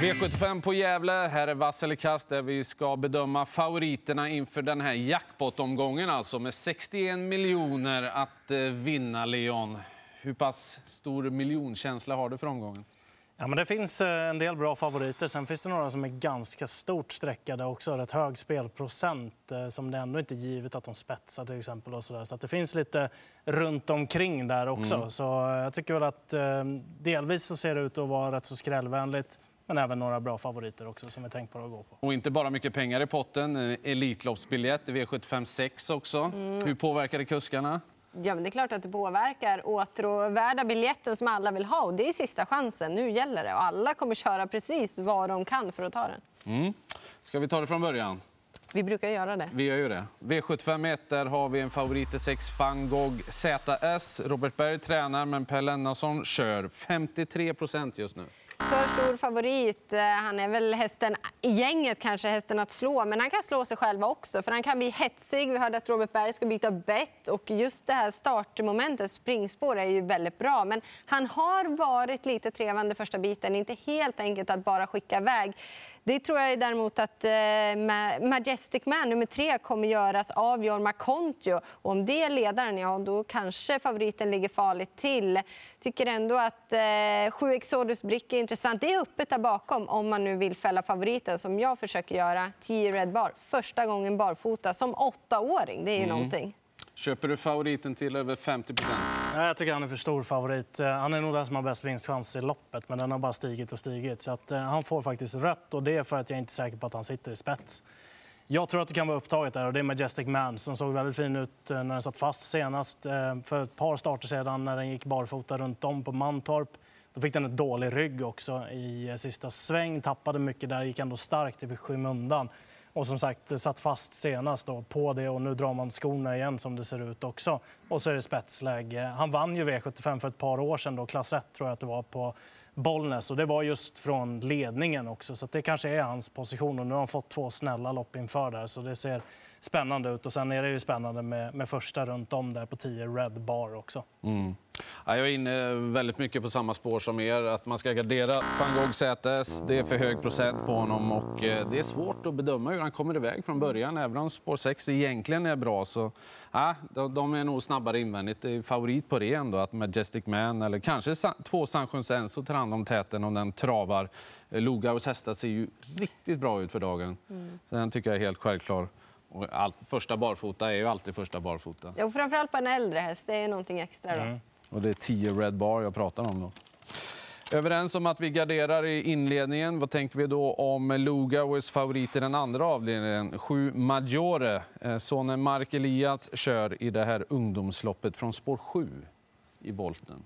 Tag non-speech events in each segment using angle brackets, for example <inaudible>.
V75 på Gävle. Här är vass eller kast där vi ska bedöma favoriterna inför den här jackpot-omgången alltså med 61 miljoner att eh, vinna, Leon. Hur pass stor miljonkänsla har du för omgången? Ja, men det finns eh, en del bra favoriter. Sen finns det några som är ganska stort streckade också. Rätt hög spelprocent eh, som det ändå inte är givet att de spetsar till exempel. Och så där. så att det finns lite runt omkring där också. Mm. Så jag tycker väl att delvis så ser det ut att vara rätt så skrällvänligt. Men även några bra favoriter också som är tänkbara att gå på. Och inte bara mycket pengar i potten. Elitloppsbiljett i V75 6 också. Mm. Hur påverkar det kuskarna? Ja, men det är klart att det påverkar. Åtråvärda biljetten som alla vill ha. Och det är sista chansen. Nu gäller det. Och alla kommer köra precis vad de kan för att ta den. Mm. Ska vi ta det från början? Vi brukar göra det. Vi gör ju det. V75 där har vi en favorit i 6 van Gogh ZS. Robert Berg tränar, men Per Lennartsson kör. 53 procent just nu. För stor favorit. Eh, han är väl hästen i gänget, kanske hästen att slå, men han kan slå sig själv också. För Han kan bli hetsig. Vi hörde att Robert Berg ska byta bett. Och just det här startmomentet, springspår, är ju väldigt bra. Men han har varit lite trevande första biten. Inte helt enkelt att bara skicka iväg. Det tror jag däremot att eh, Majestic Man, nummer tre, kommer göras av Jorma Kontio. Och om det är ledaren, ja, då kanske favoriten ligger farligt till. Tycker ändå att eh, 7 Exodus Brick är intressant. Det är öppet där bakom om man nu vill fälla favoriten som jag försöker göra. 10 Red Bar, första gången barfota som åttaåring. Det är ju mm. någonting. Köper du favoriten till över 50% Jag tycker han är för stor favorit. Eh, han är nog den som har bäst vinstchans i loppet, men den har bara stigit och stigit. Så att, uh, han får faktiskt rött och det är för att jag inte är säker på att han sitter i spets. Jag tror att det kan vara upptaget där och det är Majestic Man som såg väldigt fin ut eh, när den satt fast senast. För ett par starter sedan när den gick barfota runt om på Mantorp. Då fick den en dålig rygg också i eh, sista sväng, tappade mycket där, gick ändå starkt i skymundan. Och som sagt, satt fast senast då på det och nu drar man skorna igen som det ser ut också. Och så är det spetsläge. Han vann ju V75 för ett par år sedan, då, klass 1 tror jag att det var på Bollnäs. Och det var just från ledningen också, så det kanske är hans position. Och nu har han fått två snälla lopp inför där, så det ser spännande ut. Och sen är det ju spännande med, med första runt om där på 10 Red Bar också. Mm. Jag är inne väldigt mycket på samma spår som er, att man ska gardera van Gogh ZS. Det är för hög procent på honom och eh, det är svårt att bedöma hur han kommer iväg från början. Även om spår 6 egentligen är bra så ja, de är nog snabbare invändigt. Det är favorit på det ändå, att Majestic Man eller kanske två Sanchez Enso tar hand om täten om den travar. Logaus hästar ser ju riktigt bra ut för dagen. Mm. Så den tycker jag är helt självklar. Och allt, första barfota är ju alltid första barfota. Ja, framförallt på en äldre häst. Det är någonting extra. Då. Mm. Och det är 10 Red Bar jag pratar om. Då. Överens om att vi garderar i inledningen. Vad tänker vi då om Lugauers favorit i den andra avdelningen? 7 Maggiore. Eh, sonen Mark Elias kör i det här ungdomsloppet från spår 7 i volten.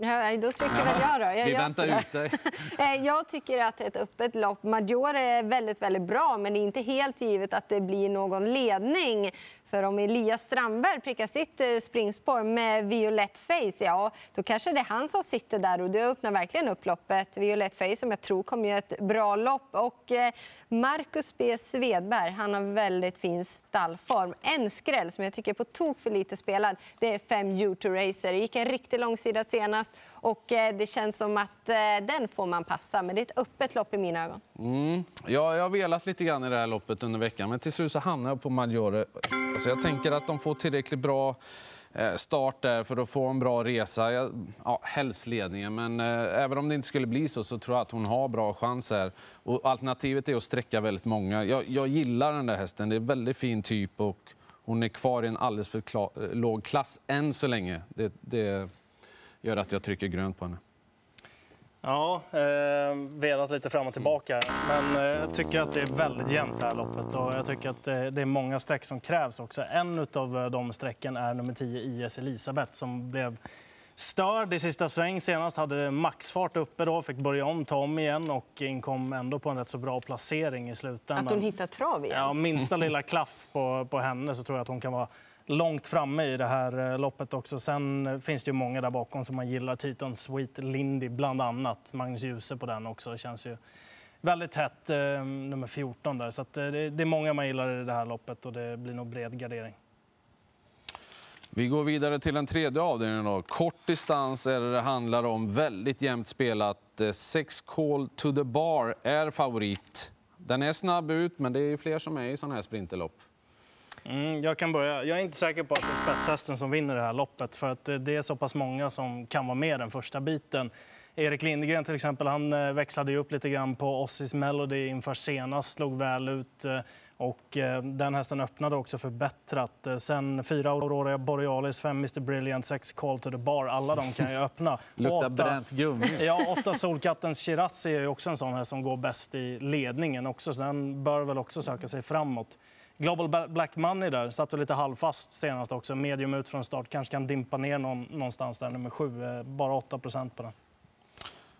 Ja, då trycker väl jag då. Jag, Vi väntar ut dig. <laughs> Eh, jag tycker att ett öppet lopp, Maggiore är väldigt, väldigt bra men det är inte helt givet att det blir någon ledning. För om Elias Strandberg prickar sitt eh, springspår med Violett Face, ja, då kanske det är han som sitter där och det öppnar verkligen upp loppet. Violett Face som jag tror kommer göra ett bra lopp. Och eh, Marcus B Svedberg, han har väldigt fin stallform. En skräll som jag tycker är på tok för lite spelad, det är fem U2 Racer. Det gick en riktig långsida senast och eh, det känns som att den får man passa. Men det är ett öppet lopp i mina ögon. Mm. Ja, jag har velat lite grann i det här loppet under veckan, men till slut så hamnar jag på Maggiore. Alltså jag tänker att de får tillräckligt bra eh, start där för att få en bra resa. Ja, helst ledningen, men eh, även om det inte skulle bli så så tror jag att hon har bra chanser. Och alternativet är att sträcka väldigt många. Jag, jag gillar den där hästen. Det är en väldigt fin typ och hon är kvar i en alldeles för klar, eh, låg klass än så länge. Det, det gör att jag trycker grönt på henne. Ja, eh, velat lite fram och tillbaka. Men eh, jag tycker att det är väldigt jämnt det här loppet. Och jag tycker att det, det är många streck som krävs också. En av eh, de strecken är nummer 10 IS Elisabeth som blev störd i sista sväng senast. Hade maxfart uppe då, fick börja om, ta om igen och inkom ändå på en rätt så bra placering i slutändan. Att hon hittar trav igen? Ja, minsta lilla klaff på, på henne så tror jag att hon kan vara långt framme i det här eh, loppet också. Sen eh, finns det ju många där bakom som man gillar. Titon Sweet Lindy bland annat. Magnus Djuse på den också. Det känns ju väldigt hett, eh, nummer 14 där. Så det, det, är många man gillar i det här loppet och det blir nog bred gardering. Vi går vidare till den tredje avdelningen. Då. Kort distans är det det handlar om. Väldigt jämnt spelat. Sex Call to the Bar är favorit. Den är snabb ut, men det är fler som är i sådana här sprinterlopp. Mm, jag kan börja. Jag är inte säker på att det är spetshästen som vinner det här loppet för att det är så pass många som kan vara med den första biten. Erik Lindgren till exempel, han eh, växlade ju upp lite grann på Ossis Melody inför senast, slog väl ut eh, och eh, den hästen öppnade också förbättrat. Sen fyra Aurora Borealis, fem Mr Brilliant, sex Call to the Bar, alla de kan ju öppna. <laughs> Luktar åtta, bränt gummi. <laughs> Ja, åtta Solkattens Shirazi är också en sån här som går bäst i ledningen också, så den bör väl också söka sig framåt. Global Black Money där satt lite halvfast senast också. Medium ut från start. Kanske kan dimpa ner någon, någonstans där, nummer sju. Eh, bara 8 procent på den.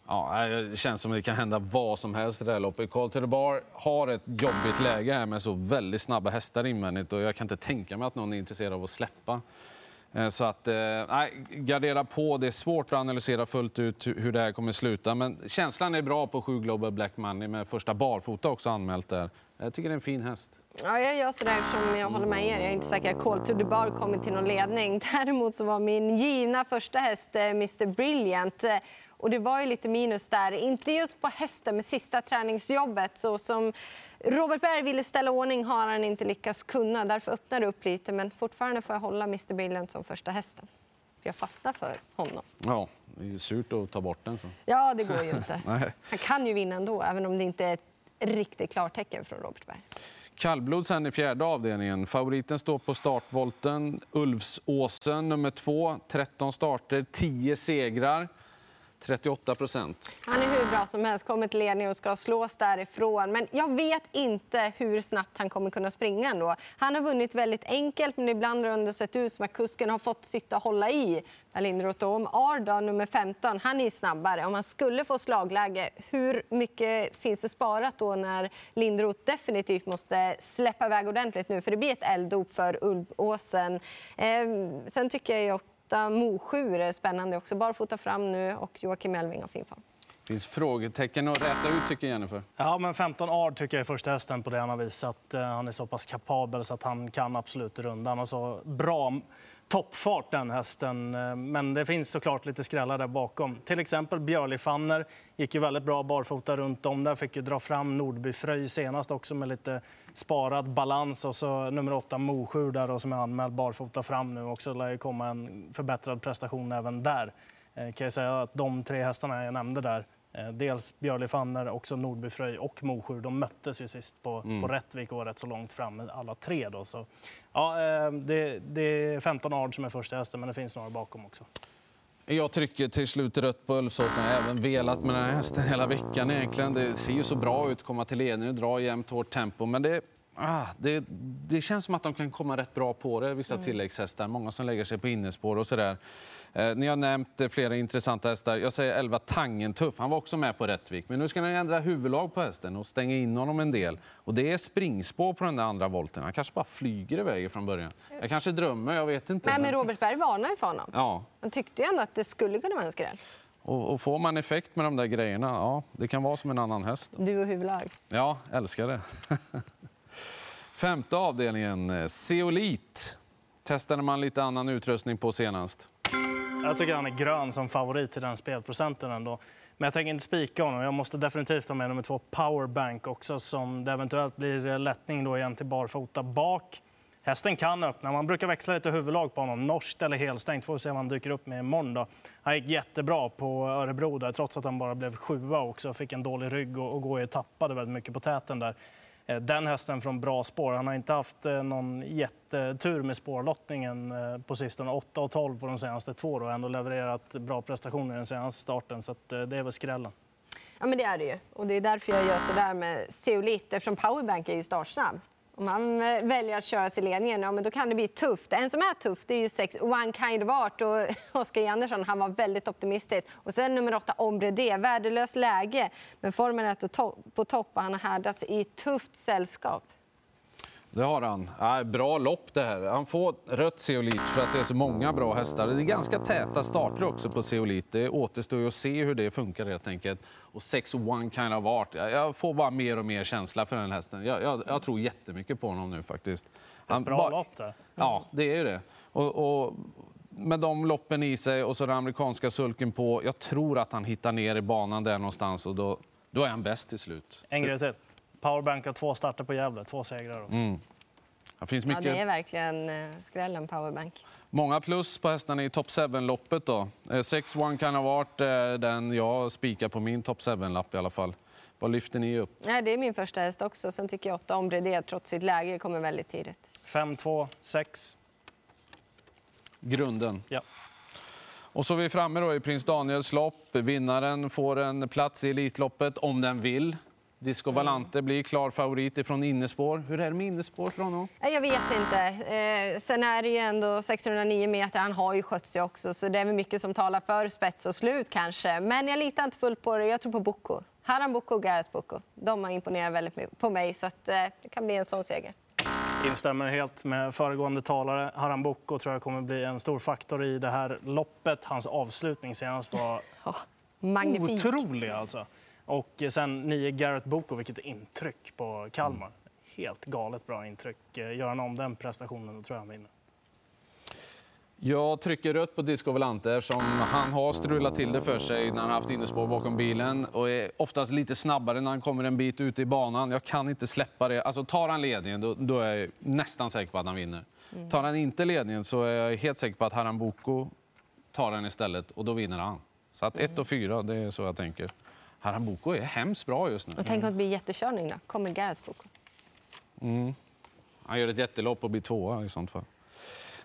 Ja, eh, det känns som det kan hända vad som helst i det här loppet. Call to the Bar har ett jobbigt läge här med så väldigt snabba hästar invändigt och jag kan inte tänka mig att någon är intresserad av att släppa. Eh, så att, eh, nej, gardera på. Det är svårt att analysera fullt ut hur det här kommer sluta. Men känslan är bra på 7 Global Black Money med första barfota också anmält där. Jag tycker det är en fin häst. Ja, jag gör sådär som jag håller med er. Jag är inte säker att Call to the Bar kommer till någon ledning. <laughs> Däremot så var min givna första häst eh, Mr Brilliant. Och det var ju lite minus där. Inte just på hästen, med sista träningsjobbet. Så som Robert Berg ville ställa ordning har han inte lyckats kunna. Därför öppnar det upp lite. Men fortfarande får jag hålla Mr Brilliant som första hästen. Jag fastnar för honom. Ja, det är surt att ta bort den. Så. Ja, det går ju <laughs> inte. han kan ju vinna ändå, även om det inte är ett riktigt klartecken från Robert Berg. Kallblod sen i fjärde avdelningen. Favoriten står på startvolten. Ulvsåsen nummer två. 13 starter, 10 segrar. 38 procent. Han är hur bra som helst, kommer till ledning och ska slås därifrån. Men jag vet inte hur snabbt han kommer kunna springa ändå. Han har vunnit väldigt enkelt, men ibland har det sett ut som att kusken har fått sitta och hålla i Lindroth. Om Arda, nummer 15, han är snabbare. Om han skulle få slagläge, hur mycket finns det sparat då när Lindroth definitivt måste släppa iväg ordentligt nu? För det blir ett elddop för Ulvåsen. Eh, sen tycker jag åtta Mosjur är spännande också. Barfota fram nu och Joakim Elving har fin form. Det finns frågetecken att räta ut, tycker Jennifer. Ja, men 15 Ard tycker jag är första hästen på det han har visat. Uh, han är så pass kapabel så att han kan absolut runda. Han har så bra toppfart den hästen. Eh, men det finns såklart lite skrällar där bakom. Till exempel Björli Fanner gick ju väldigt bra barfota runt om där. Fick ju dra fram Nordby Fröj senast också med lite sparad balans. Och så nummer åtta Mosjur där och som är anmäld barfota fram nu också. Det lär ju komma en förbättrad prestation även där. Eh, kan jag säga att de tre hästarna jag nämnde där dels Björli Fanner, också Nordby Fröj och Mosjur. De möttes ju sist på, mm. på Rättvik och rätt så långt fram alla tre. Då. Så, ja, eh, det, det är 15 ard som är första hästen, men det finns några bakom också. Jag trycker till slut rött på Ulfsåsen. Jag har även velat med den här hästen hela veckan egentligen. Det ser ju så bra ut, komma till ledning och dra jämnt hårt tempo. Men det, ah, det, det känns som att de kan komma rätt bra på det, vissa mm. tilläggshästar. Många som lägger sig på innespår och sådär. Eh, ni har nämnt eh, flera intressanta hästar. Jag säger 11 Tangentuff. Han var också med på Rättvik. Men nu ska ni ändra huvudlag på hästen och stänga in honom en del. Och det är springspår på den där andra volten. Han kanske bara flyger iväg från början. Jag kanske drömmer, jag vet inte. Nej, men Robert Berg varnade ju för honom. Ja. Han tyckte ju ändå att det skulle kunna vara en skräll. Och, och får man effekt med de där grejerna, ja, det kan vara som en annan häst. Du och huvudlag. Ja, älskar det. <laughs> Femte avdelningen, eh, Zeolit. Testade man lite annan utrustning på senast. Jag tycker han är grön som favorit till den spelprocenten ändå. Men jag tänker inte spika honom. Jag måste definitivt ha med nummer två Powerbank också som det eventuellt blir eh, lättning då igen till barfota bak. Hästen kan öppna. Man brukar växla lite huvudlag på honom. Norskt eller helstängt. Får vi se vad han dyker upp med imorgon. Då. Han gick jättebra på Örebro där, trots att han bara blev sjua också. Fick en dålig rygg och, och går tappade väldigt mycket på täten där. Eh, den hästen från bra spår. Han har inte haft eh, någon jättetur med spårlottningen eh, på sistone. 8 och 12 på de senaste två och ändå levererat bra prestationer i den senaste starten. Så det är väl skrällen. Ja, men det är det ju. Och det är därför jag gör så där med Seolit eftersom Powerbank är ju startsnabb. Om han eh, väljer att köra sig i ledningen, ja, men då kan det bli tufft. En som är tuff det är ju sex One Kind of Art. Och <laughs> Oskar Andersson han var väldigt optimistisk. Och sen nummer åtta Ombre D. Värdelöst läge, men formen är på topp och han har härdats i tufft sällskap. Det har han. Ja, bra lopp det här. Han får rött Zeolit för att det är så många bra hästar. Det är ganska täta starter också på Zeolit. Det återstår ju att se hur det funkar helt enkelt. Och 6 One Kind of Art. Jag får bara mer och mer känsla för den hästen. Jag, jag, jag tror jättemycket på honom nu faktiskt. Han, bra bara... lopp det. Ja, det är ju det. Och, och med de loppen i sig och så den amerikanska sulken på. Jag tror att han hittar ner i banan där någonstans och då, då är han bäst till slut. En grej till. Powerbank har två starter på Gävle, två segrar också. Mm. Det finns Ja, mycket, det är verkligen eh, skrällen powerbank. många plus på hästarna i top 7-loppet. då. Eh, Sex One kan ha varit eh, den jag spikar på min top 7-lapp i alla fall. Vad lyfter ni upp? Nej, det är min första häst också. Sen tycker jag åtta Ombre trots sitt läge kommer väldigt tidigt. 5, 2, 6. Grunden. Ja. Och så är vi framme då i Prins Daniels lopp. Vinnaren får en plats i Elitloppet om den vill. Disco Valante blir klar favorit ifrån innespår. Hur är det med innespår för honom? Jag vet inte. Eh, sen är det ju ändå 609 meter. Han har ju skött sig också, så det är väl mycket som talar för spets och slut kanske. Men jag litar inte fullt på det. Jag tror på Bocco. Haram Bocco och Gareth Bocco. De har imponerat väldigt mycket på mig, så att, eh, det kan bli en sån seger. Instämmer helt med föregående talare. Haram Boko tror jag kommer bli en stor faktor i det här loppet. Hans avslutning senast var Ja, magnifik. otrolig. Alltså. Och sen nio Garrett Boko, vilket intryck på Kalmar. Helt galet bra intryck. Eh, Gör han om den prestationen, då tror jag han vinner. Jag trycker rött på Disco Volante eftersom han har strulat till det för sig när han haft innespår bakom bilen och är oftast lite snabbare när han kommer en bit ut i banan. Jag kan inte släppa det. Alltså tar han ledningen då, då är jag nästan säker på att han vinner. Tar han inte ledningen så är jag helt säker på att Haram Boko tar den istället och då vinner han. Så att 1 och 4, det är så jag tänker. Haram Boko är hemskt bra just nu. Och tänk om det blir jättekörning då. Kommer Gareth Bocco. Han gör ett jättelopp och blir tvåa i sånt fall.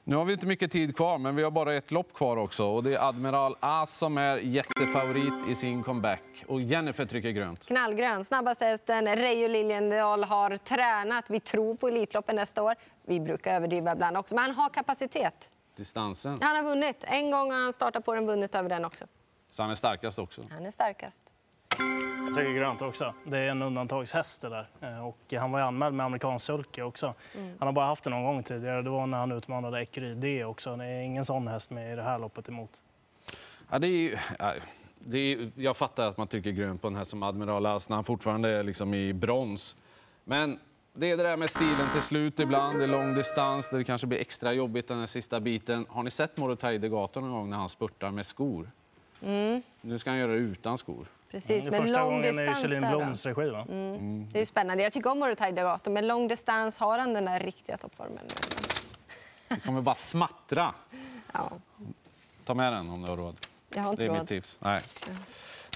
Nu har vi inte mycket tid kvar, men vi har bara ett lopp kvar också. Och det är Admiral As som är jättefavorit i sin comeback. Och Jennifer trycker grönt. Knallgrön, snabbaste hästen. Reijo Liljendal har tränat. Vi tror på Elitloppen nästa år. Vi brukar överdriva ibland också, men han har kapacitet. Distansen. Han har vunnit. En gång har han startat på den, vunnit över den också. Så han är starkast också. Han är starkast. Jag tycker grönt också. Det är en undantagshäst det där. Eh, Och han var ju anmäld med amerikansk sulke också. Han har bara haft det någon gång tidigare. Det var när han utmanade Ecurie D också. Det är ingen sån häst med i det här loppet emot. Ja, det är ju, det är, jag fattar att man trycker grönt på den här som Admiral As när han fortfarande är liksom i brons. Men det är det där med stilen till slut ibland. Det är lång distans, det kanske blir extra jobbigt den här sista biten. Har ni sett Morotai Degato någon gång när han spurtar med skor? Nu ska han göra det utan skor. Precis, Det är men första lång gången i Kjellin. Bloms regi. Va? Det är spännande. Jag tycker om Morotai Degato, men lång distans har han den där riktiga toppformen. Det kommer bara smattra. Ja, Ta med den om du har råd. jag har inte Det är mitt råd. tips. Nej.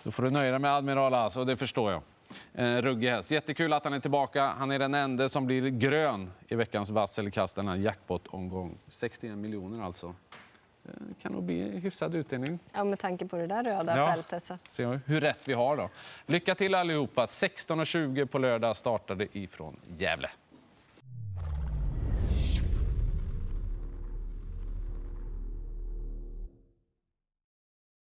Då får du nöja dig med Admiral As, och det förstår jag. En ruggig häst. Jättekul att han är tillbaka. Han är den enda som blir grön i veckans vasselkast, den här jackpot-omgång. 61 miljoner alltså. Det kan nog bli hyfsad utdelning. Ja, med tanke på det där röda Ja. fältet. Så. Se hur rätt vi har då. Lycka till allihopa. 16.20 på lördag startade ifrån Gävle.